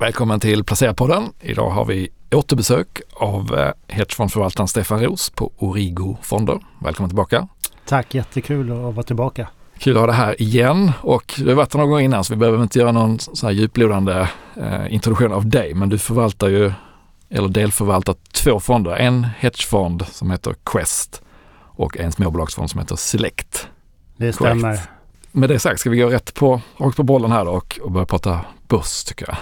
Välkommen till Placerarpodden. Idag har vi återbesök av eh, hedgefondförvaltaren Stefan Ros på Origo Fonder. Välkommen tillbaka. Tack, jättekul att vara tillbaka. Kul att ha det här igen och du har varit någon gång innan så vi behöver inte göra någon sån här djuplodande eh, introduktion av dig men du förvaltar ju, eller delförvaltar två fonder. En hedgefond som heter Quest och en småbolagsfond som heter Select. Det stämmer. Korrekt. Med det sagt ska vi gå rätt på, rakt på bollen här då och, och börja prata börs tycker jag.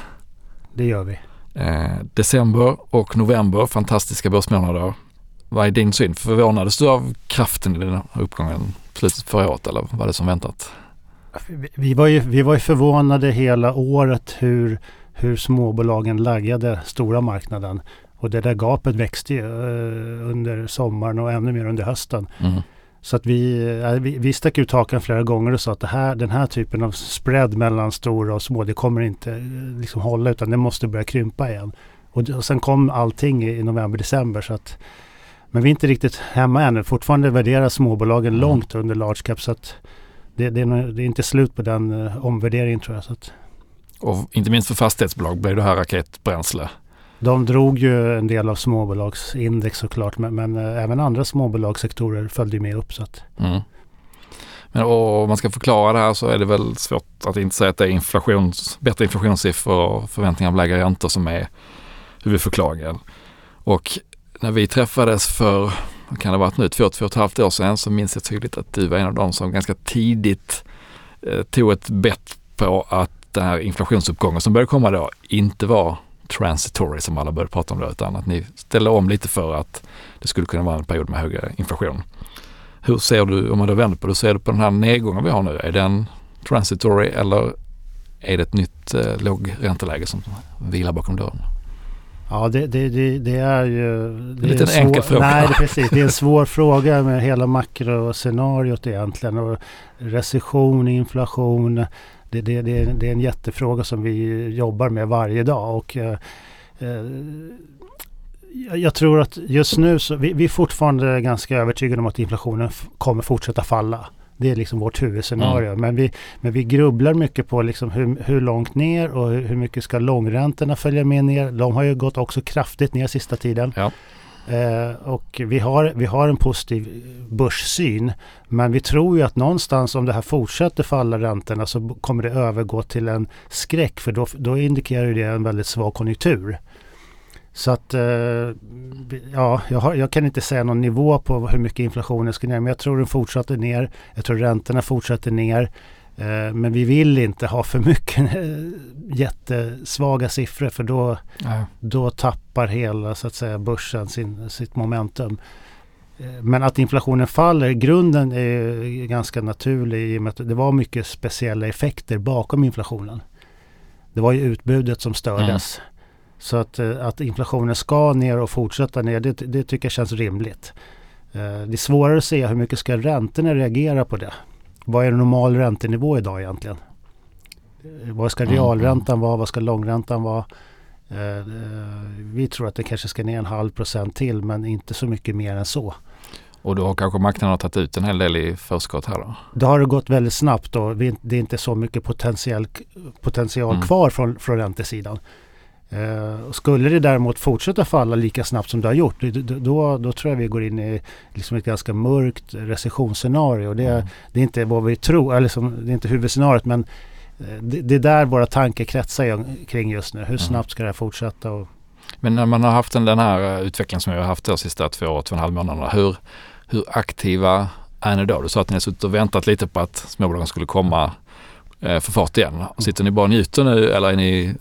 Det gör vi. Eh, december och november, fantastiska börsmånader. Vad är din syn? Förvånades du av kraften i den här uppgången slutet förra året eller var det som väntat? Vi, vi, var ju, vi var ju förvånade hela året hur, hur småbolagen laggade stora marknaden. Och det där gapet växte ju eh, under sommaren och ännu mer under hösten. Mm. Så att vi, eh, vi, vi stack ut hakan flera gånger och sa att här, den här typen av spread mellan stora och små, det kommer inte eh, liksom hålla utan det måste börja krympa igen. Och, och sen kom allting i, i november, december. Så att, men vi är inte riktigt hemma ännu. Fortfarande värderas småbolagen Mm. långt under large cap. Så att det, det, det är inte slut på den eh, omvärderingen tror jag. Så att Och inte minst för fastighetsbolag blev det här raketbränsle de drog ju en del av småbolagsindex såklart. Men, men eh, även andra småbolagssektorer följde ju med upp. Så att, Mm. Men och om man ska förklara det här så är det väl svårt att inte säga att det är inflations, bättre inflationssiffror och förväntningar om lägre räntor som är huvudförklaringen. Och när vi träffades för, vad kan det ha varit nu, två, två och ett halvt år sedan så minns jag tydligt att du var en av dem som ganska tidigt eh, tog ett bett på att den här inflationsuppgången som började komma då inte var transitory som alla började prata om då utan att ni ställer om lite för att det skulle kunna vara en period med högre inflation. Hur ser du, om man då vänder på det, hur ser du på den här nedgången vi har nu? Är den transitory eller är det ett nytt eh, lågränteläge som vilar bakom dörren? Ja, det, det, det, det är ju... Det lite är en enkel fråga. Nej, precis. Det är en svår fråga med hela makroscenariot egentligen. Och recession, inflation. Det, det, det, är- det är en jättefråga som vi jobbar med varje dag. Och, eh, eh, jag- tror att just nu så vi, vi är fortfarande ganska övertygade om att inflationen kommer fortsätta falla. Det är liksom vårt huvudscenario. Men, vi, men vi grubblar mycket på liksom hur, hur långt ner och hur, hur mycket ska långräntorna följa med ner. De har ju gått också kraftigt ner sista tiden. Ja. Eh, och vi har, vi har en positiv börssyn. Men vi tror ju att någonstans om det här fortsätter falla räntorna så kommer det övergå till en skräck. För då, då indikerar det en väldigt svag konjunktur. Så att, eh, ja, jag, har, jag kan inte säga någon nivå på hur mycket inflationen ska ner. Men jag tror den fortsätter ner. Jag tror räntorna fortsätter ner. Eh, men vi vill inte ha för mycket eh, jättesvaga siffror för då, då tappar hela så att säga börsen sin, sitt momentum. Men att inflationen faller, grunden är ganska naturlig i och med att det var mycket speciella effekter bakom inflationen. Det var ju utbudet som stördes. Så att, eh, att inflationen ska ner och fortsätta ner, det, det tycker jag känns rimligt. Eh, Det är svårare att se hur mycket ska räntorna reagera på det. Vad är en normal räntenivå idag egentligen? Eh, Vad ska Mm, realräntan vara? Vad ska långräntan vara? Vi tror att det kanske ska ner en halv procent till men inte så mycket mer än så. Och då har kanske marknaden tagit ut en hel del i förskott här då? Då har det gått väldigt snabbt och det är inte så mycket potential, potential Mm. kvar från, från räntesidan. Eh, skulle det däremot fortsätta falla lika snabbt som det har gjort, då, då, tror jag vi går in i liksom ett ganska mörkt recessionsscenario. Det, Mm. det är inte vad vi tror, eller liksom, det är inte huvudscenariot men eh, det, det är där våra tankar kretsar kring just nu. Hur Mm. snabbt ska det här fortsätta? Och, Men när man har haft den, den här eh, utvecklingen som vi har haft de sista två, två och en halv månaderna, hur, hur aktiva är ni då? Du sa att ni har suttit och väntat lite på att småbolagen skulle komma eh, för fart igen. Sitter ni bara och njuter nu eller är ni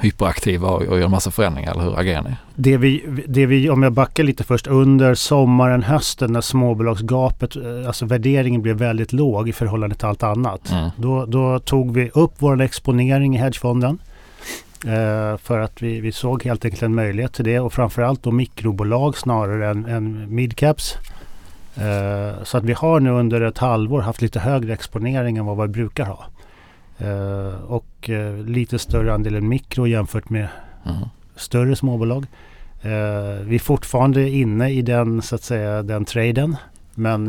hyperaktiva och, gör massa förändringar eller hur agerar ni? Det vi, det vi, om jag backar lite först, under sommaren, hösten när småbolagsgapet, eh, alltså värderingen blev väldigt låg i förhållande till allt annat. Mm. Då, då tog vi upp vår exponering i hedgefonden. Eh, för att vi, vi såg helt enkelt en möjlighet till det och framförallt då mikrobolag snarare än, än midcaps. Så att vi har nu under ett halvår haft lite högre exponering än vad vi brukar ha. Eh, och eh, lite större andel mikro jämfört med Mm. större småbolag. Eh, vi är fortfarande inne i den, så att säga, den traden. Men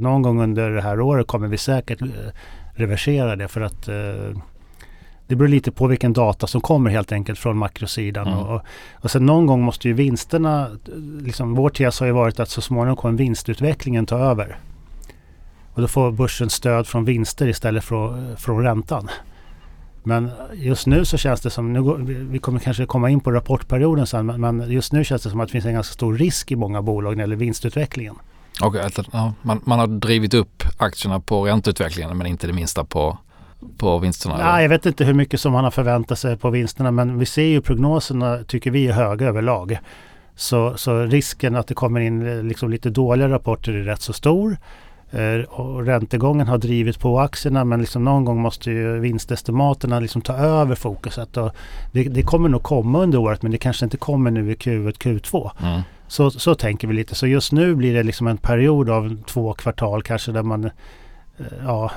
någon gång under det här året kommer vi säkert reversera det för att det beror lite på vilken data som kommer helt enkelt från makrosidan. Mm. Och, och sen någon gång måste ju vinsterna, liksom vår tes har ju varit att så småningom kommer vinstutvecklingen ta över. Och då får börsen stöd från vinster istället för från räntan. Men just nu så känns det som, nu går, vi kommer kanske komma in på rapportperioden sen, men, men just nu känns det som att det finns en ganska stor risk i många bolag när det gäller vinstutvecklingen. Och att, ja, man, man har drivit upp aktierna på ränteutvecklingen men inte det minsta på, på vinsterna? eller? Ja, jag vet inte hur mycket som man har förväntat sig på vinsterna men vi ser ju prognoserna tycker vi är höga överlag. Så, så risken att det kommer in liksom lite dåliga rapporter är rätt så stor. Eh, och räntegången har drivit på aktierna men liksom någon gång måste ju vinstestimaterna liksom ta över fokuset. Och det, det kommer nog komma under året men det kanske inte kommer nu i Q1, Q2. Mm. Så, så tänker vi lite. Så just nu blir det liksom en period av två kvartal kanske där man eh, ja,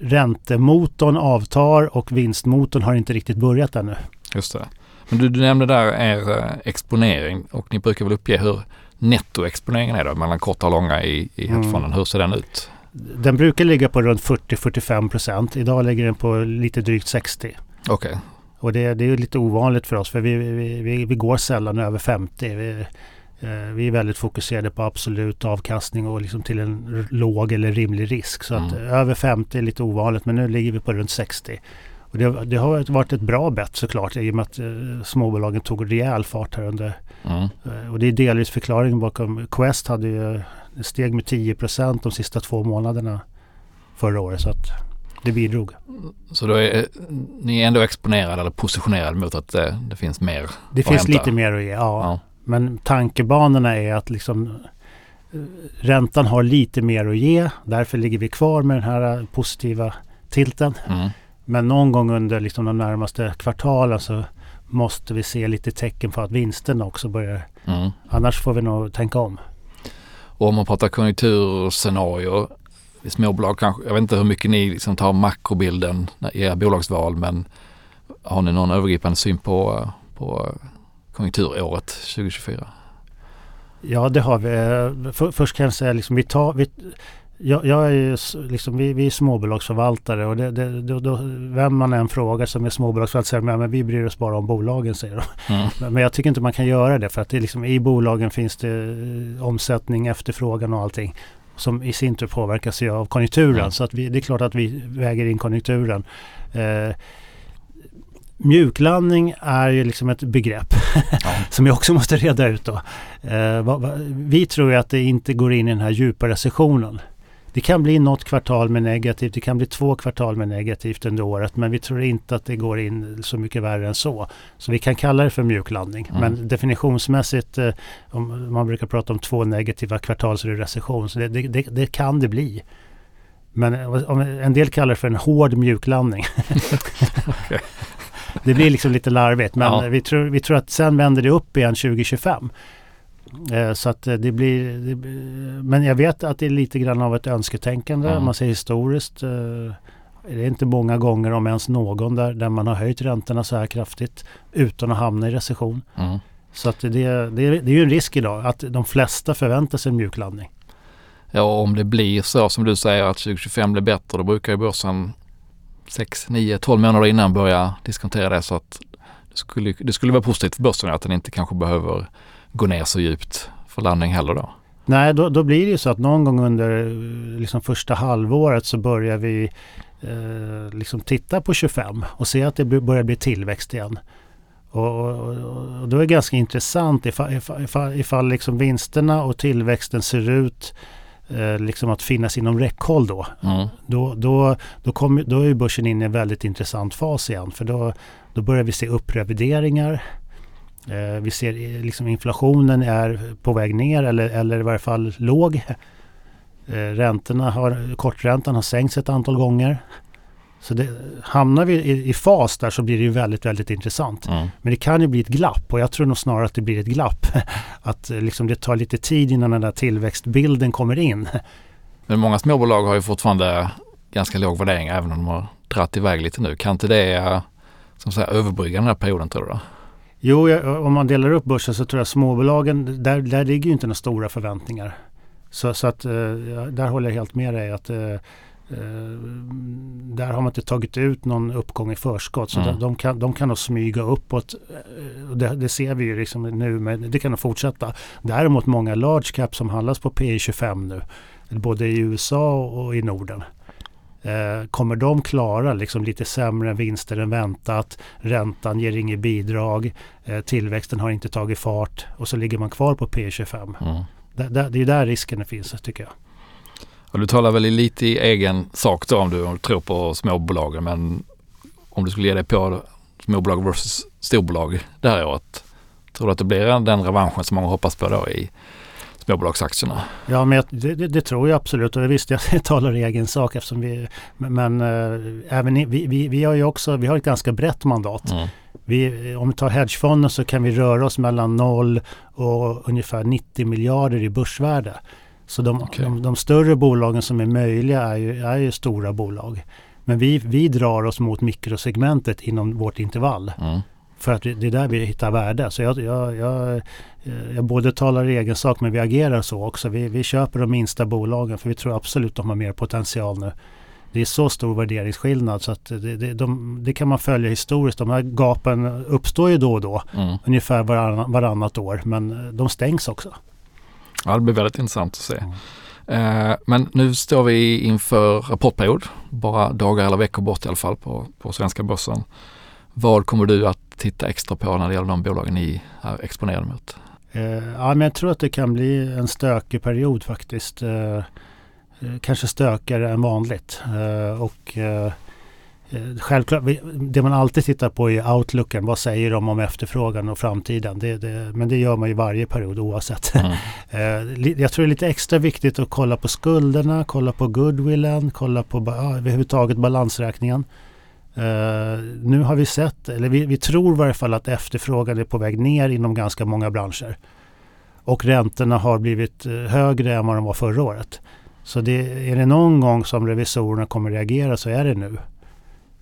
räntemotorn avtar och vinstmotorn har inte riktigt börjat ännu. Just det. Men du, du nämnde där er eh, exponering och ni brukar väl uppge hur nettoexponeringen är då mellan korta och långa i, i Mm. hedgefonden. Hur ser den ut? Den brukar ligga på runt 40-45 procent. Idag ligger den på lite drygt 60. Okej, Och det, det är lite ovanligt för oss för vi, vi, vi, vi går sällan över 50. Vi, eh, vi är väldigt fokuserade på absolut avkastning och liksom till en låg eller rimlig risk. Så att Mm. över 50 är lite ovanligt men nu ligger vi på runt 60. Och det, det har varit ett bra bett såklart i och med att eh, småbolagen tog rejäl fart här under mm. Eh, Och det är delvis förklaringen bakom Quest hade ju ett steg med 10% de sista två månaderna förra året. Så att det bidrog. så då är ni är ändå exponerade eller positionerade mot att det, det finns mer Det att finns hämta? lite mer att ge, ja. Ja. Men tankebanorna är att liksom eh, räntan har lite mer att ge. Därför ligger vi kvar med den här eh, positiva tilten. Mm. Men någon gång under liksom de närmaste kvartalen så måste vi se lite tecken på att vinsterna också börjar. Mm. Annars får vi nog tänka om. Och om man pratar konjunkturscenarier småbolag kanske, jag vet inte hur mycket ni liksom tar makrobilden i era bolagsval men har ni någon övergripande syn på, på konjunkturåret 2024? Ja, det har vi. Eh, För, först kan jag säga liksom vi tar... Vi, jag, jag är ju liksom, vi, vi är småbolagsförvaltare och det, det, då, då, vem man än frågar som är småbolagsförvaltare säger "Men- men vi bryr oss bara om bolagen säger de. Mm. Men, men jag tycker inte man kan göra det för att det liksom, i bolagen finns det eh, omsättning, efterfrågan och allting som i sin tur påverkas ju av konjunkturen. Mm. Så att vi, det är klart att vi väger in konjunkturen. Eh, mjuklandning är ju liksom ett begrepp Ja. som jag också måste reda ut då. Eh, vad, vad, vi tror ju att det inte går in i den här djupa recessionen. Det kan bli något kvartal med negativt, det kan bli två kvartal med negativt under året men vi tror inte att det går in så mycket värre än så. Så vi kan kalla det för mjuklandning. Mm. Men definitionsmässigt, eh, om man brukar prata om två negativa kvartal så är det recession. Så det, det, det, det kan det bli. Men eh, en del kallar det för en hård mjuklandning. Det blir liksom lite larvigt men Ja. vi, tror, vi tror att sen vänder det upp igen 2025. Eh, Så att eh, det blir, det, blir- men jag vet att det är lite grann av ett önsketänkande. Mm. Man ser historiskt. eh, Det är inte många gånger, om ens någon, där, där man har höjt räntorna så här kraftigt utan att hamna i recession. Mm. Så att det, det, är- det är ju en risk idag att de flesta förväntar sig en mjuklandning. Ja, om det blir så som du säger att 2025 blir bättre, då brukar ju börsen 6, 9, 12 månader innan börja diskontera det så att det skulle, det skulle vara positivt för börsen att den inte kanske behöver gå ner så djupt för landning heller då. Nej, då, då blir det ju så att någon gång under eh, liksom första halvåret så börjar vi eh, liksom titta på 25 och se att det börjar bli tillväxt igen. Och, och, och då är det ganska intressant ifall, ifall, ifall, liksom vinsterna och tillväxten ser ut eh, liksom att finnas inom räckhåll då. Mm. Då, då, då, kom, då är börsen inne i en väldigt intressant fas igen. För då, då börjar vi se upprevideringar. Eh, vi ser eh, liksom inflationen är på väg ner eller, eller i varje fall låg. Eh, räntorna har, korträntan har sänkts ett antal gånger. Så det, hamnar vi i, i fas där så blir det ju väldigt, väldigt intressant. Mm. Men det kan ju bli ett glapp och jag tror nog snarare att det blir ett glapp. Att liksom det tar lite tid innan den där tillväxtbilden kommer in. Men många småbolag har ju fortfarande ganska låg värdering även om de har dratt iväg lite nu. Kan inte det som säga, överbrygga den här perioden tror du? Då? Jo, jag, om man delar upp börsen så tror jag småbolagen, där, där ligger ju inte några stora förväntningar. Så, så att eh, där håller jag helt med dig att eh, där har man inte tagit ut någon uppgång i förskott. Så mm. de, kan, de kan nog smyga uppåt. Det, det ser vi ju liksom nu, men det kan nog fortsätta. Däremot många large cap som handlas på P 25 nu, både i USA och i Norden. Eh, kommer de klara liksom lite sämre vinster än väntat? Räntan ger inget bidrag. Eh, tillväxten har inte tagit fart och så ligger man kvar på P25. Mm. Det, det, det är där risken finns tycker jag. Och du talar väl lite i egen sak då om du, om du tror på småbolagen men om du skulle ge dig på småbolag versus storbolag det här året. Tror du att det blir den revanschen som många hoppas på då i småbolagsaktierna? Ja, men det, det, det, tror jag absolut och visst jag talar i egen sak eftersom vi men äh, även vi, vi, vi har ju också vi har ett ganska brett mandat. Mm. Vi, om vi tar hedgefonden så kan vi röra oss mellan noll och ungefär 90 miljarder i börsvärde. Så de, okay. de, de, större bolagen som är möjliga är ju, är ju stora bolag. Men vi, vi drar oss mot mikrosegmentet inom vårt intervall. Mm. För att det är där vi hittar värde. Så jag, jag, jag, jag både talar i egen sak men vi agerar så också. Vi, vi köper de minsta bolagen för vi tror absolut de har mer potential nu. Det är så stor värderingsskillnad så att det, det, de, det kan man följa historiskt. De här gapen uppstår ju då och då. Mm. Ungefär varann, varannat år men de stängs också. Ja, det blir väldigt intressant att se. Mm. men nu står vi inför rapportperiod, bara dagar eller veckor bort i alla fall på, på svenska börsen. Vad kommer du att titta extra på när det gäller de bolagen ni är exponerade mot? Eh, ja, men jag tror att det kan bli en stökig period faktiskt. Eh, kanske stökigare än vanligt. och Eh, självklart, det man alltid tittar på är outlooken. Vad säger de om efterfrågan och framtiden? Det, det, men det gör man ju varje period oavsett. Mm. Eh, jag tror det är lite extra viktigt att kolla på skulderna, kolla på goodwillen, kolla på ja, överhuvudtaget balansräkningen. Uh, nu har vi sett, eller vi, vi, tror i varje fall att efterfrågan är på väg ner inom ganska många branscher. Och räntorna har blivit högre än vad de var förra året. Så det, är det någon gång som revisorerna kommer reagera så är det nu.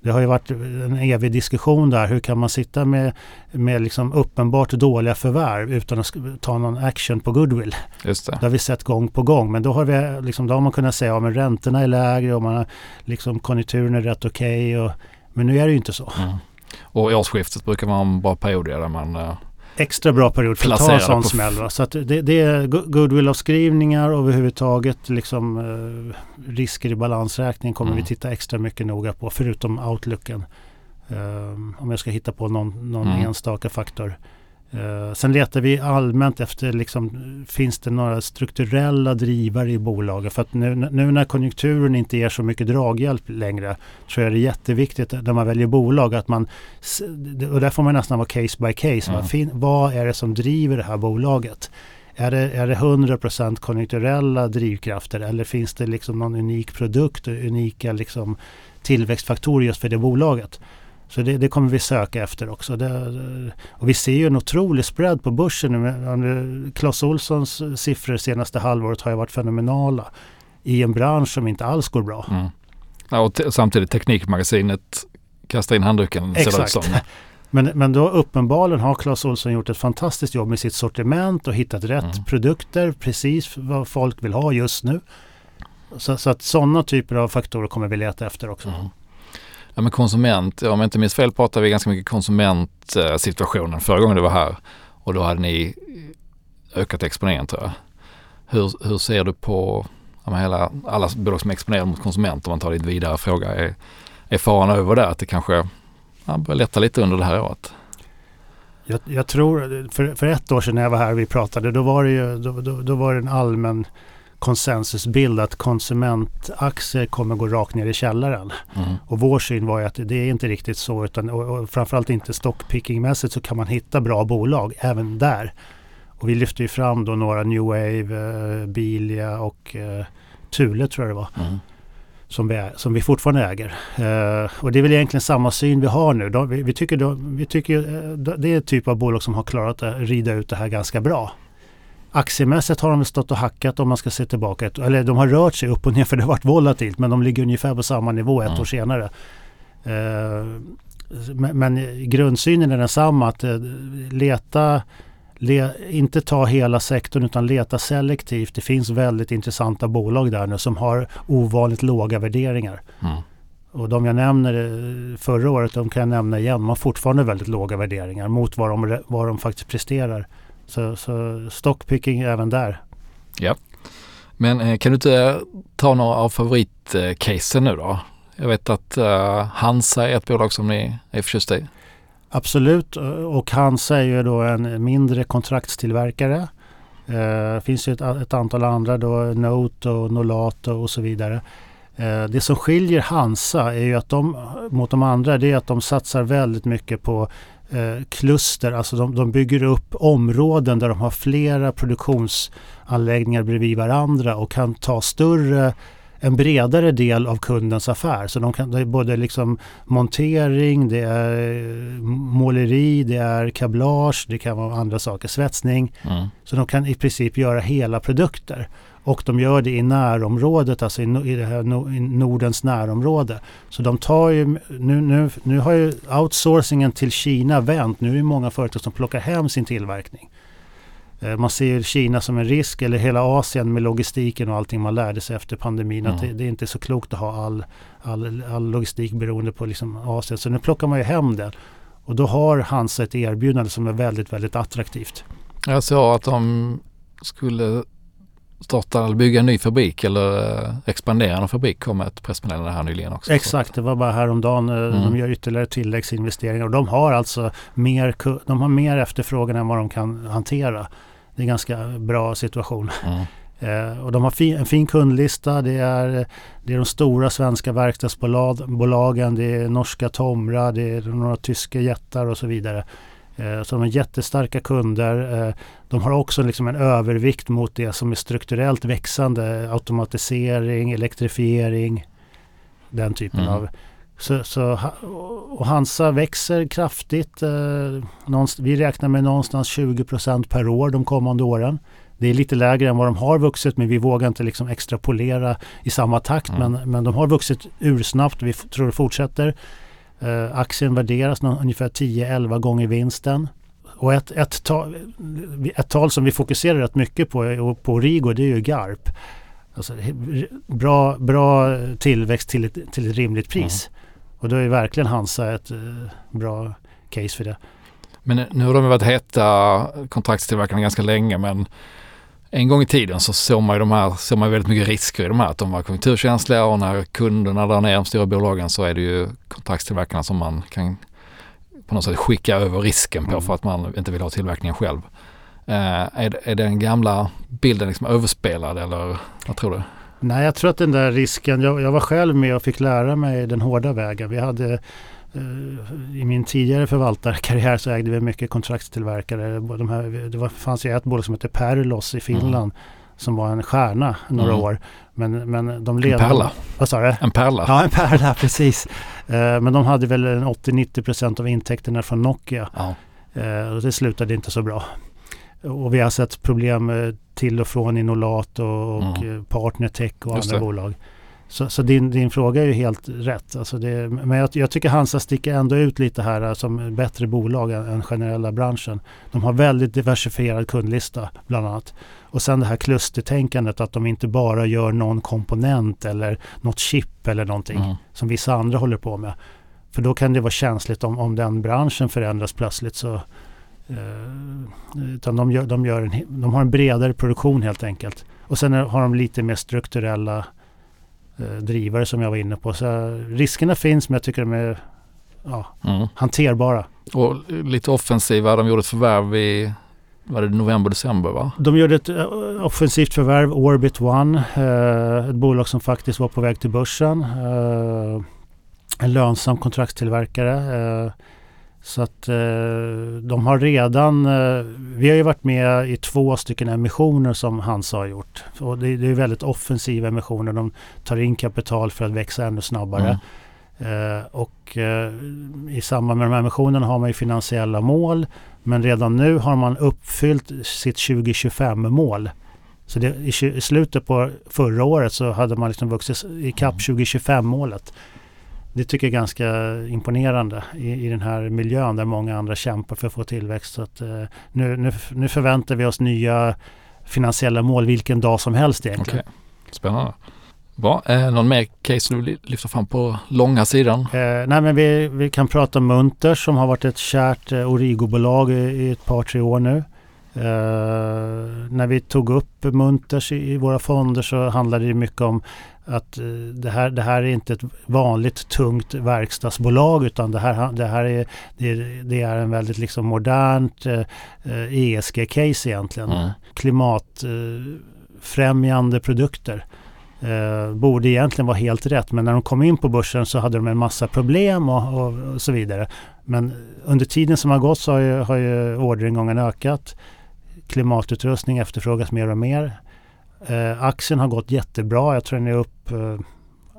Det har ju varit en evig diskussion där. Hur kan man sitta med, med liksom uppenbart dåliga förvärv utan att ta någon action på goodwill? Just det. det har vi sett gång på gång. Men då har, vi, liksom, då har man kunnat säga att ja, räntorna är lägre och man har, liksom, konjunkturen är rätt okej. Okay men nu är det ju inte så. Mm. Och årsskiftet brukar vara en bra period där man extra bra period för att ta en sån smäll. Så det, det är goodwill-avskrivningar och överhuvudtaget liksom, eh, risker i balansräkningen kommer mm. vi titta extra mycket noga på förutom outlooken. Um, om jag ska hitta på någon, någon mm. enstaka faktor. Uh, sen letar vi allmänt efter, liksom, finns det några strukturella drivare i bolaget? För att nu, nu, när konjunkturen inte ger så mycket draghjälp längre tror jag det är jätteviktigt när man väljer bolag att man, och där får man nästan vara case by case. Mm. Fin, vad är det som driver det här bolaget? Är det, är det 100% konjunkturella drivkrafter eller finns det liksom någon unik produkt och unika liksom tillväxtfaktorer just för det bolaget? Så det, det, kommer vi söka efter också. Det, och vi ser ju en otrolig spread på börsen nu. Clas Olssons siffror senaste halvåret har ju varit fenomenala i en bransch som inte alls går bra. Mm. Ja, och samtidigt Teknikmagasinet kastar in handduken. Exakt. Men, men då uppenbarligen har Clas Ohlson gjort ett fantastiskt jobb med sitt sortiment och hittat rätt mm. produkter, precis vad folk vill ha just nu. Så, så att sådana typer av faktorer kommer vi leta efter också. Mm. Ja men konsument, om jag inte minns fel pratade vi ganska mycket konsumentsituationen förra gången du var här och då hade ni ökat exponeringen tror jag. Hur, hur ser du på ja, hela, alla bolag som är exponerade mot konsument om man tar din vidare fråga. Är, är faran över där att det kanske ja, börjar lätta lite under det här året? Jag, jag, tror, för, för ett år sedan när jag var här och vi pratade, då var det ju då, då, då var det en allmän konsensusbild att konsumentaktier kommer gå rakt ner i källaren. Mm. Och vår syn var ju att det är inte riktigt så utan och, och framförallt inte stockpickingmässigt så kan man hitta bra bolag även där. Och vi lyfte ju fram då några New Wave, uh, Bilia och uh, Thule tror jag det var. Mm. Som, vi, som vi fortfarande äger. Uh, och det är väl egentligen samma syn vi har nu. De, vi, vi, tycker, de, vi tycker det är en typ av bolag som har klarat att rida ut det här ganska bra. Aktiemässigt har de stått och hackat om man ska se tillbaka. Ett, eller de har rört sig upp och ner för det har varit volatilt men de ligger ungefär på samma nivå ett mm. år senare. Uh, men, men grundsynen är densamma att uh, leta, le, inte ta hela sektorn utan leta selektivt. Det finns väldigt intressanta bolag där nu som har ovanligt låga värderingar. Mm. Och de jag nämner eh, förra året, de kan jag nämna igen. De har fortfarande väldigt låga värderingar mot vad de, vad de faktiskt presterar. Så, så stockpicking även där. Ja. Men eh, kan du inte ta några av favoritcasen nu då? Jag vet att uh, Hansa är ett bolag som ni är förtjusta i. Absolut, och Hansa är ju då en mindre kontraktstillverkare. Det uh, finns ju ett, ett, antal andra då, Note och Nolato och så vidare. Uh, det som skiljer Hansa är ju att de mot de andra det är att de satsar väldigt mycket på Eh, kluster, alltså de, de, bygger upp områden där de har flera produktionsanläggningar bredvid varandra och kan ta större en bredare del av kundens affär. Så de kan, det är både liksom montering, det är måleri, det är kablage, det kan vara andra saker, svetsning. Mm. Så de kan i princip göra hela produkter. Och de gör det i närområdet, alltså i, i, det här, i Nordens närområde. Så de tar ju, nu, nu, nu har ju outsourcingen till Kina vänt. Nu är det många företag som plockar hem sin tillverkning. Eh, man ser Kina som en risk eller hela Asien med logistiken och allting man lärde sig efter pandemin. Mm. Att det, det, är inte så klokt att ha all, all, all logistik beroende på liksom Asien. Så nu plockar man ju hem det. Och då har Hansa ett erbjudande som är väldigt, väldigt attraktivt. Jag sa att de skulle starta eller bygga en ny fabrik eller eh, expandera en fabrik kom ett pressmeddelande här nyligen också. Exakt, det var bara häromdagen. Eh, mm. De gör ytterligare tilläggsinvesteringar och de har alltså mer, de har mer efterfrågan än vad de kan hantera det är en ganska bra situation. Mm. Eh, och de har fi, en fin kundlista. Det är, det är de stora svenska verkstadsbolagen. Det är norska Tomra, det är några tyska jättar och så vidare. Eh, så de har jättestarka kunder. Eh, de har också liksom en övervikt mot det som är strukturellt växande. Automatisering, elektrifiering, den typen mm. av så, så, och Hansa växer kraftigt. Eh, vi räknar med någonstans 20% per år de kommande åren. Det är lite lägre än vad de har vuxit men vi vågar inte liksom extrapolera i samma takt. Mm. Men, men de har vuxit ursnabbt. Vi tror det fortsätter. Eh, aktien värderas någon, ungefär 10-11 gånger vinsten. Och ett, ett, tal, ett tal som vi fokuserar rätt mycket på, på Rigo det är ju GARP. Alltså, bra, bra tillväxt till ett, till ett rimligt pris. Mm. Och då är verkligen Hansa ett eh, bra case för det. Men nu har de varit heta kontraktstillverkarna ganska länge men en gång i tiden så såg man ju de här, såg man väldigt mycket risker i de här, att de var konjunkturkänsliga och när kunderna drar ner de stora bolagen så är det ju kontraktstillverkarna som man kan på något sätt skicka över risken på mm. för att man inte vill ha tillverkningen själv. Eh, är, är den gamla bilden liksom överspelad eller vad tror du? Nej, jag tror att den där risken, jag, jag var själv med och fick lära mig den hårda vägen. Vi hade eh, i min tidigare förvaltarkarriär så ägde vi mycket kontraktstillverkare. De här, det var, fanns ju ett bolag som hette Perlos i Finland mm. som var en stjärna några mm. år. Men, men de led, en pärla. Vad sa du? En pärla. Ja, en pärla, precis. Uh, men de hade väl 80-90% av intäkterna från Nokia. Ja. Uh, och det slutade inte så bra. Och vi har sett problem eh, till och från Inolat och, och mm. Partnertech och Just andra det. bolag. Så, så, din, din fråga är ju helt rätt. Alltså det, men jag, jag, tycker Hansa sticker ändå ut lite här eh, som bättre bolag än, än generella branschen. De har väldigt diversifierad kundlista bland annat. Och sen det här klustertänkandet att de inte bara gör någon komponent eller något chip eller någonting mm. som vissa andra håller på med. För då kan det vara känsligt om, om den branschen förändras plötsligt så utan de, gör, de, gör en, de har en bredare produktion helt enkelt. Och sen har de lite mer strukturella eh, drivare som jag var inne på. Så riskerna finns men jag tycker de är ja, mm. hanterbara. Och lite offensiva. De gjorde ett förvärv i var det november, december va? De gjorde ett uh, offensivt förvärv, Orbit One. Ett bolag som faktiskt var på väg till börsen. En lönsam kontraktstillverkare. Så att eh, de har redan, eh, vi har ju varit med i två stycken emissioner som Hansa har gjort. Och det, det är väldigt offensiva emissioner. De tar in kapital för att växa ännu snabbare. Mm. Eh, och eh, i samband med de här emissionerna har man ju finansiella mål. Men redan nu har man uppfyllt sitt 2025-mål. Så det, i, i, slutet på förra året så hade man liksom vuxit i kapp 2025-målet. Det tycker jag är ganska imponerande i, i den här miljön där många andra kämpar för att få tillväxt. Så att, eh, nu, nu, nu förväntar vi oss nya finansiella mål vilken dag som helst egentligen. Okay. Spännande. Bra. Eh, någon mer case du lyfta fram på långa sidan? Eh, nej men vi, vi kan prata om Munters som har varit ett kärt eh, Origo-bolag i, i, ett par tre år nu. Eh, när vi tog upp Munters i, i, våra fonder så handlade det mycket om att eh, det, här, det här är inte ett vanligt tungt verkstadsbolag utan det här, det här är, det, det är en väldigt liksom modernt eh, ESG-case egentligen. Mm. Klimatfrämjande produkter. Eh, borde egentligen vara helt rätt men när de kom in på börsen så hade de en massa problem och, och, och så vidare. Men under tiden som har gått så har ju, har ju orderingången ökat. Klimatutrustning efterfrågas mer och mer. Eh, aktien har gått jättebra. Jag tror den är upp eh,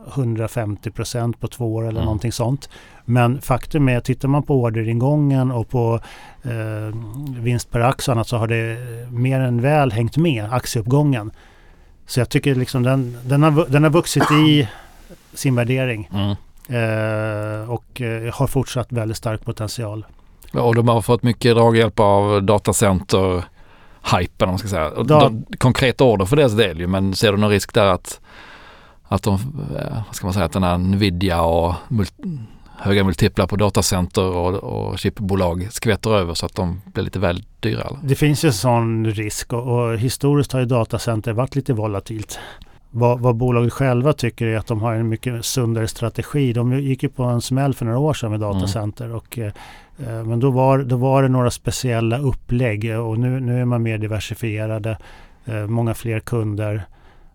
150 procent på två år eller mm. någonting sånt. Men faktum är, tittar man på orderingången och på eh, vinst per aktie så har det mer än väl hängt med aktieuppgången. Så jag tycker liksom den, den, har, den har vuxit i sin värdering. Mm. Eh, och eh, har fortsatt väldigt stark potential. Ja, och de har fått mycket draghjälp av datacenter hypen om man ska säga. Da konkreta order för deras del ju, men ser du någon risk där att, att de, eh, vad ska man säga, att den här Nvidia och höga multiplar på datacenter och, och chipbolag skvätter över så att de blir lite väl dyra? Eller? Det finns ju en sån risk och, och historiskt har ju datacenter varit lite volatilt. Vad, vad, bolaget själva tycker är att de har en mycket sundare strategi. De gick ju på en smäll för några år sedan med mm. datacenter. Mm. Och, eh, men då var, då var det några speciella upplägg och nu, nu är man mer diversifierade. Eh, många fler kunder.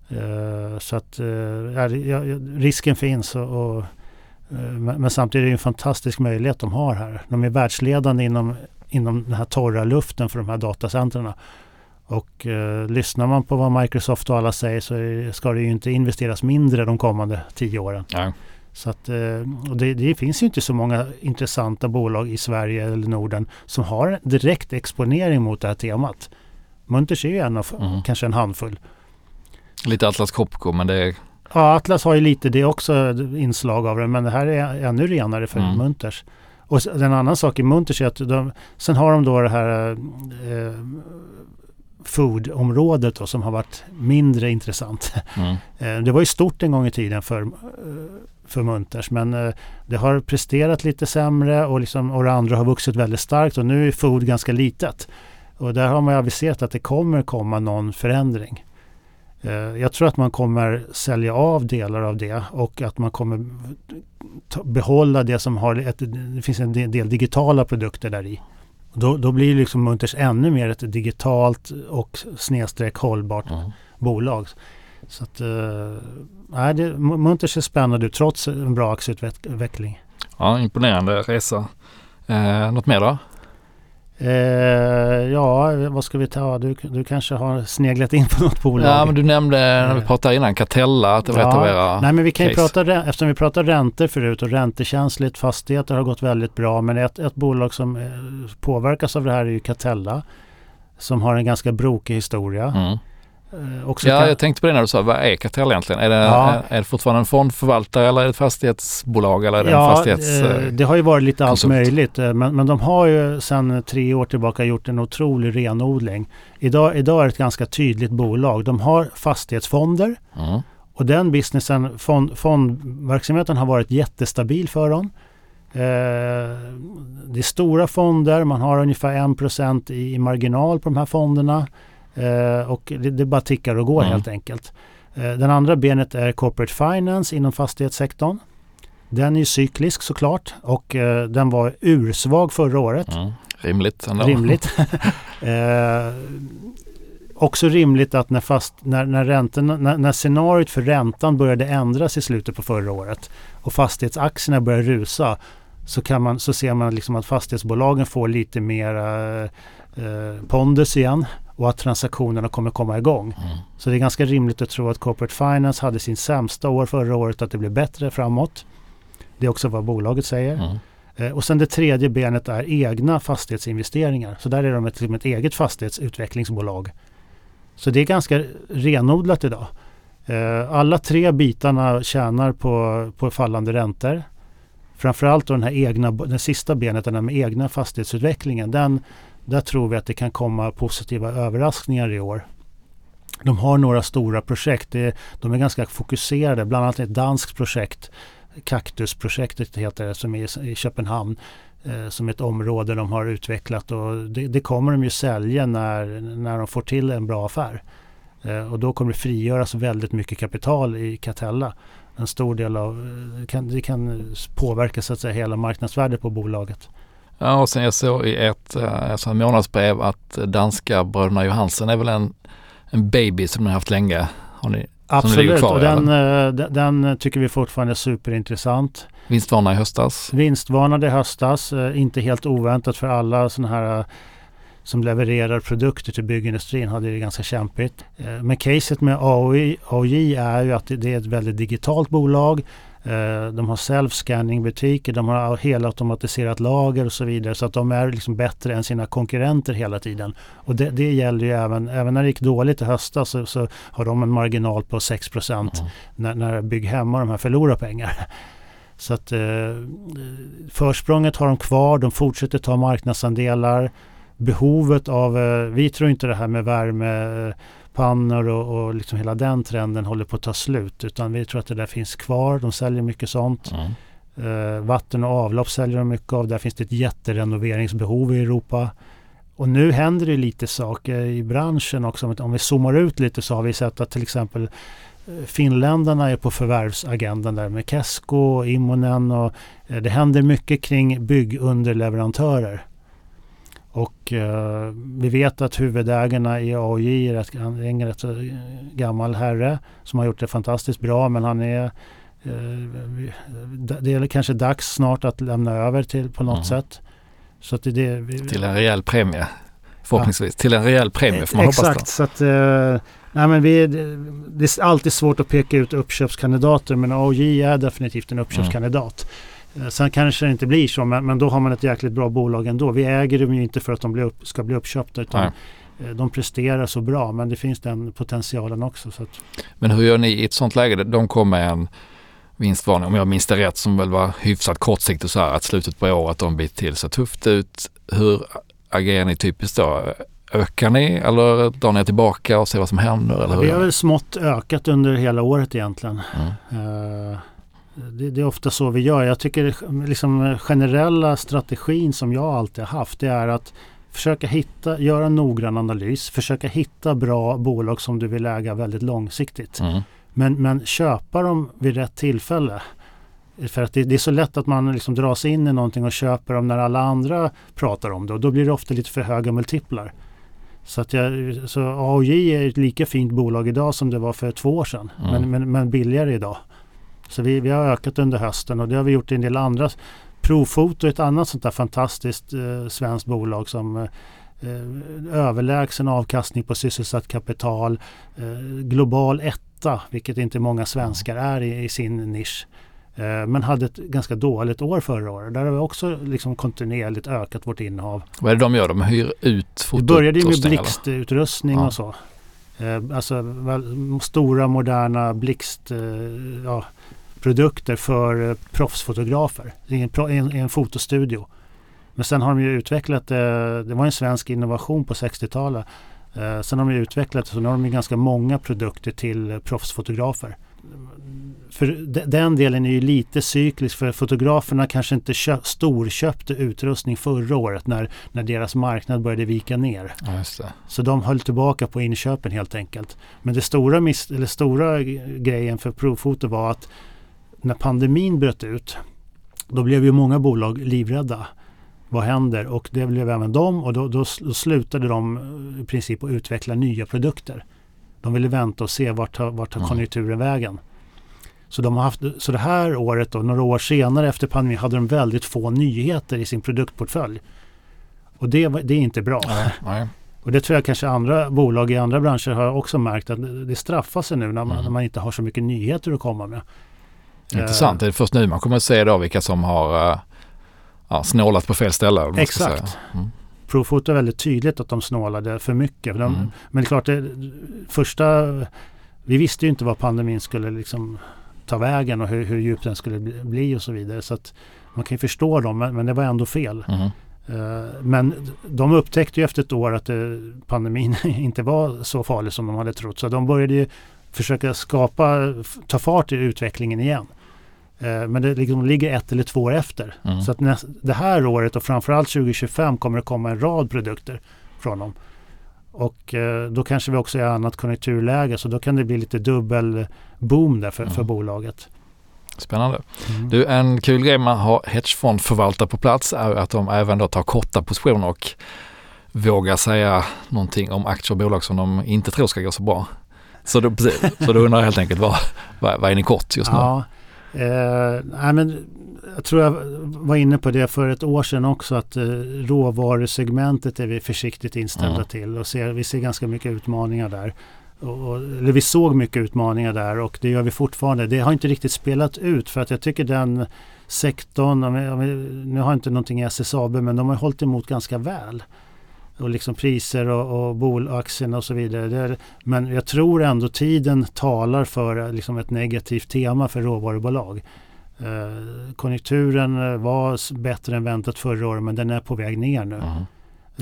Eh, så att eh, ja, risken finns. och, och Eh, men samtidigt är det en fantastisk möjlighet de har här. De är världsledande inom, inom den här torra luften för de här datacentren. Och eh, lyssnar man på vad Microsoft och alla säger så är, ska det ju inte investeras mindre de kommande tio åren. Ja. Så att, eh, det, det, finns ju inte så många intressanta bolag i Sverige eller Norden som har direkt exponering mot det här temat. Munters är ju en av mm. kanske en handfull. Lite Atlas Copco men det är Ja, Atlas har ju lite det också inslag av det, men det här är ännu renare för mm. Munters. Och en annan sak i Munters är att de, sen har de då det här eh, food-området som har varit mindre intressant. Mm. Eh, det var ju stort en gång i tiden för, eh, för Munters men eh, det har presterat lite sämre och, liksom, och det andra har vuxit väldigt starkt och nu är food ganska litet. Och där har man aviserat att det kommer komma någon förändring. Jag tror att man kommer sälja av delar av det och att man kommer behålla det som har ett, det finns en del digitala produkter där i. Då, då blir liksom Munters ännu mer ett digitalt och snedstreck hållbart mm. bolag. Så att, äh, det, Munters är spännande ut trots en bra aktieutveckling. Ja, imponerande resa. Eh, något mer då? Eh, ja, vad ska vi ta? Du, du kanske har sneglat in på något bolag? Ja, men du nämnde när vi eh. pratade innan Catella, att det var ja, ett av era Nej, men vi kan ju prata, eftersom vi pratade räntor förut och räntekänsligt, fastigheter har gått väldigt bra. Men ett, ett bolag som eh, påverkas av det här är ju Catella. Som har en ganska brokig historia. Mm. Eh, också ja, jag tänkte på det när du sa, vad är Catella egentligen? Är det, ja. är det fortfarande en fondförvaltare eller ett fastighetsbolag eller är det ja, en fastighets... Eh, det har ju varit lite allt möjligt. Eh, men, men de har ju sedan tre år tillbaka gjort en otrolig renodling. Idag, idag är det ett ganska tydligt bolag. De har fastighetsfonder mm. och den businessen, fond, fondverksamheten har varit jättestabil för dem. Eh, det är stora fonder, man har ungefär 1% i marginal på de här fonderna. Eh, och det, det, bara tickar och går mm. helt enkelt. Eh, den andra benet är corporate finance inom fastighetssektorn. Den är ju cyklisk såklart och eh, den var ursvag förra året. Mm. Rimligt ändå. Rimligt. eh, också rimligt att när, fast, när, när, räntorna, när, när scenariot för räntan började ändras i slutet på förra året och fastighetsaktierna började rusa så, kan man, så ser man liksom att fastighetsbolagen får lite mer eh, pondus igen och att transaktionerna kommer komma igång. Mm. Så det är ganska rimligt att tro att Corporate Finance hade sin sämsta år förra året, att det blir bättre framåt. Det är också vad bolaget säger. Mm. Eh, och sen det tredje benet är egna fastighetsinvesteringar. Så där är de ett, ett eget fastighetsutvecklingsbolag. Så det är ganska renodlat idag. Eh, alla tre bitarna tjänar på, på fallande räntor. framförallt då den här egna, den sista benet, den här med egna fastighetsutvecklingen, den, där tror vi att det kan komma positiva överraskningar i år. De har några stora projekt. De är ganska fokuserade. Bland annat ett danskt projekt, Kaktusprojektet heter det, som är i Köpenhamn. Eh, som ett område de har utvecklat och det, det, kommer de ju sälja när, när de får till en bra affär. Eh, och då kommer det frigöras väldigt mycket kapital i Catella. En stor del av, det kan, det kan påverka så att säga hela marknadsvärdet på bolaget. Ja, och sen jag såg i ett alltså månadsbrev att danska bröderna Johansen är väl en, en baby som ni har haft länge. Har ni, Absolut, kvar, och den, eh, den, den, tycker vi fortfarande är superintressant. Vinstvarnade i höstas? Vinstvarnade i höstas, inte helt oväntat för alla sådana här som levererar produkter till byggindustrin hade det ganska kämpigt. Men caset med AOJ är ju att det är ett väldigt digitalt bolag. Eh, de har self-scanning butiker, de har helautomatiserat lager och så vidare. Så att de är liksom bättre än sina konkurrenter hela tiden. Och det, det gäller ju även, även när det gick dåligt i höstas så, så har de en marginal på 6 mm. när, när Bygg Hemma de här förlorar pengar. Så att eh, försprånget har de kvar, de fortsätter ta marknadsandelar. Behovet av, eh, vi tror inte det här med värme pannor och, och liksom hela den trenden håller på att ta slut. Utan vi tror att det där finns kvar. De säljer mycket sånt. Mm. Uh, vatten och avlopp säljer de mycket av. Där finns det ett jätterenoveringsbehov i Europa. Och nu händer det lite saker i branschen också. Om vi zoomar ut lite så har vi sett att till exempel eh, finländarna är på förvärvsagendan där med Kesko, Immonen och eh, det händer mycket kring byggunderleverantörer. Och eh, vi vet att huvudägarna i AOJ är en rätt gammal herre som har gjort det fantastiskt bra men han är eh, det är kanske dags snart att lämna över till på något mm. sätt. Så att det, det, till en rejäl premie förhoppningsvis. Ja. Till en rejäl premie får man Exakt, hoppas. Exakt, så att eh, nej, men vi, det är alltid svårt att peka ut uppköpskandidater men AOJ är definitivt en uppköpskandidat. Mm. Eh, sen kanske det inte blir så, men, men, då har man ett jäkligt bra bolag ändå. Vi äger dem ju inte för att de blir upp, ska bli uppköpta utan Nej. Eh, de presterar så bra. Men det finns den potentialen också. Men hur gör ni i ett sånt läge? De kom med en vinstvarning, om jag minns det rätt, som väl var hyfsat kortsiktigt så här att slutet på året de bit till så tufft ut. Hur agerar ni typiskt då? Ökar ni eller drar ni tillbaka och ser vad som händer? Eller vi har väl smått ökat under hela året egentligen. Mm. Uh, det, det, är ofta så vi gör. Jag tycker liksom generella strategin som jag alltid har haft det är att försöka hitta, göra en noggrann analys, försöka hitta bra bolag som du vill äga väldigt långsiktigt. Mm. Men, men köpa dem vid rätt tillfälle. För att det, det, är så lätt att man liksom dras in i någonting och köper dem när alla andra pratar om det och då blir det ofta lite för höga multiplar. Så, att jag, så AOJ är ett lika fint bolag idag som det var för två år sedan. Mm. Men, men, men billigare idag. Så vi, vi har ökat under hösten och det har vi gjort i en del andra. Profoto är ett annat sånt där fantastiskt eh, svenskt bolag som eh, överlägsen avkastning på sysselsatt kapital. Eh, global etta, vilket inte många svenskar är i, i sin nisch. Eh, men hade ett ganska dåligt år förra året. Där har vi också liksom kontinuerligt ökat vårt innehav. Vad är det de gör? De hyr ut fotoutrustning? Det började med blixtutrustning ja. och så. Eh, alltså stora moderna blixt... Eh, ja, produkter för eh, proffsfotografer i en, en, en fotostudio. Men sen har de ju utvecklat, eh, det var en svensk innovation på 60-talet. Eh, sen har de utvecklat så nu har de ju ganska många produkter till proffsfotografer. För den delen är ju lite cyklisk för fotograferna kanske inte storköpte utrustning förra året när, när deras marknad började vika ner. Ja, så de höll tillbaka på inköpen helt enkelt. Men det stora, miss, eller stora grejen för provfoto var att när pandemin bröt ut, då blev ju många bolag livrädda. Vad händer? Och det blev även de och då, då, slutade de eh, i princip att utveckla nya produkter. De ville vänta och se vart vart tar mm. konjunkturen vägen. Så, de har haft, så det här året, då, några år senare efter pandemin, hade de väldigt få nyheter i sin produktportfölj. Och det, det är inte bra. Nej, nej. Och det tror jag kanske andra bolag i andra branscher har också märkt att det straffar sig nu när man, mm. när man inte har så mycket nyheter att komma med. Intressant. Det är först nu man kommer att se då vilka som har uh, ja, snålat på fel ställe. Exakt. Mm. Profoto är väldigt tydligt att de snålade för mycket. De, mm. Men det är klart, det, första... Vi visste ju inte vad pandemin skulle liksom ta vägen och hur, hur djup den skulle bli och så vidare. Så att man kan ju förstå dem, men, men det var ändå fel. Mm. Eh, Men de upptäckte ju efter ett år att eh, pandemin inte var så farlig som de hade trott. Så de började ju försöka skapa, ta fart i utvecklingen igen. Eh, Men det liksom ligger ett eller två år efter. Mm. Så att näst, det här året och framförallt 2025 kommer det komma en rad produkter från dem. Och eh, då kanske vi också är i annat konjunkturläge så då kan det bli lite dubbel boom där för, för Mm. bolaget. Spännande. Mm. Du, en kul grej med att ha hedgefondförvaltare på plats är att de även då tar korta positioner och vågar säga någonting om aktier och bolag som de inte tror ska gå så bra. Så då, så då undrar jag helt enkelt vad, vad, vad är ni kort just nu? Ja, eh, nej, men jag tror jag var inne på det för ett år sedan också att eh, råvarusegmentet är vi försiktigt inställda Mm. till och ser, vi ser ganska mycket utmaningar där. Och, eller vi såg mycket utmaningar där och det gör vi fortfarande. Det har inte riktigt spelat ut för att jag tycker den sektorn, om vi, om vi, nu har jag inte någonting i SSAB men de har hållit emot ganska väl. Och liksom priser och, och bolaktierna och så vidare. Är, men jag tror ändå tiden talar för eh, liksom ett negativt tema för råvarubolag. Eh, konjunkturen eh, var bättre än väntat förra året men den är på väg ner nu. Mm.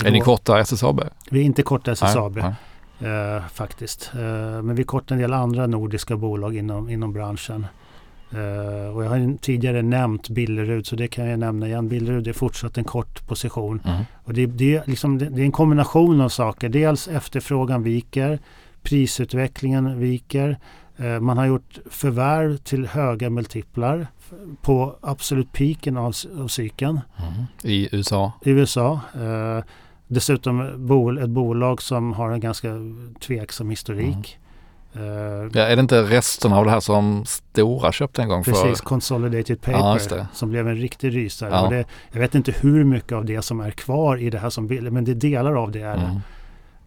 Är ni korta SSAB? Vi är inte korta SSAB Nej, nej. eh, faktiskt. Eh, men vi kortar en del andra nordiska bolag inom, inom branschen. Eh, och jag har tidigare nämnt Billerud så det kan jag nämna igen. Billerud är fortsatt en kort position. Mm. Och det, det, är liksom, det, det är en kombination av saker. Dels efterfrågan viker, prisutvecklingen viker. Eh, man har gjort förvärv till höga multiplar på absolut piken av, av cykeln Mm. I USA? i USA. Eh, dessutom bol, ett bolag som har en ganska tveksam historik. Eh, Ja, är det inte resten av det här som Stora köpte en gång för? Precis, Consolidated Ja, Paper det. som blev en riktig rysare. Ja. Det, jag vet inte hur mycket av det som är kvar i det här som men det delar av det är det. Mm.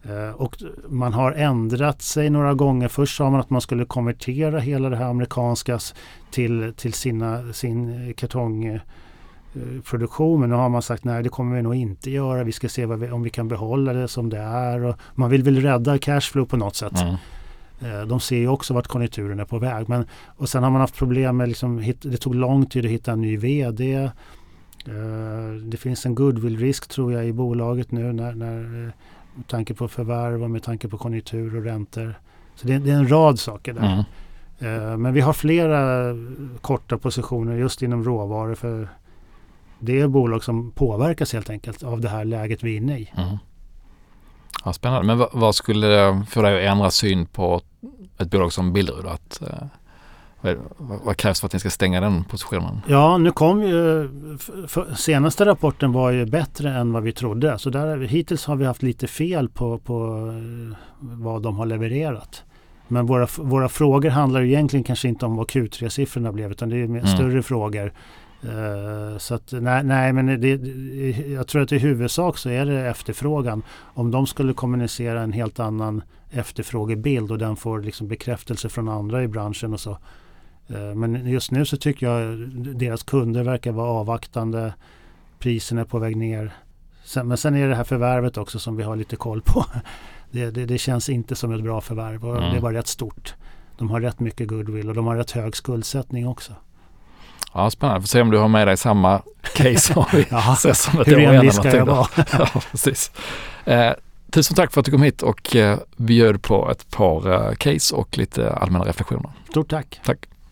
Eh, Och man har ändrat sig några gånger. Först sa man att man skulle konvertera hela det här amerikanska till, till sina, sin eh, kartongproduktion. Men nu har man sagt nej det kommer vi nog inte göra. Vi ska se vi, om vi kan behålla det som det är. Och man vill väl rädda cashflow på något sätt. Mm. Eh, De ser ju också vart konjunkturen är på väg. Men, och sen har man haft problem med, liksom, det tog lång tid att hitta en ny VD. Eh, Det finns en goodwill-risk tror jag i bolaget nu när, när, eh, med tanke på förvärv och med tanke på konjunktur och räntor. Så det, det är en rad saker där. Mm. Men vi har flera korta positioner just inom råvaror för det är bolag som påverkas helt enkelt av det här läget vi är inne i. Mm. Ja, spännande. Men vad, skulle det få dig att ändra syn på ett bolag som Billerud? Att, eh, vad, krävs för att ni ska stänga den positionen? Ja, nu kom ju senaste rapporten var ju bättre än vad vi trodde. Så där, hittills har vi haft lite fel på, på eh, vad de har levererat. Men våra, våra frågor handlar ju egentligen kanske inte om vad Q3-siffrorna blev utan det är mer Mm. större frågor. Eh, så att nej, nej men det, jag tror att i huvudsak så är det efterfrågan. Om de skulle kommunicera en helt annan efterfrågebild och den får liksom bekräftelse från andra i branschen och så. Eh, Men just nu så tycker jag deras kunder verkar vara avvaktande. Priserna är på väg ner. Sen, men sen är det det här förvärvet också som vi har lite koll på. Det, det, det känns inte som ett bra förvärv och Mm. det var rätt stort. De har rätt mycket goodwill och de har rätt hög skuldsättning också. Ja, spännande. Får se om du har med dig samma case om vi Ja, ses om ett hur envis ska jag vara? Ja, precis. Eh, tusen tack för att du kom hit och eh, bjöd på ett par eh, case och lite allmänna reflektioner. Stort tack! Tack.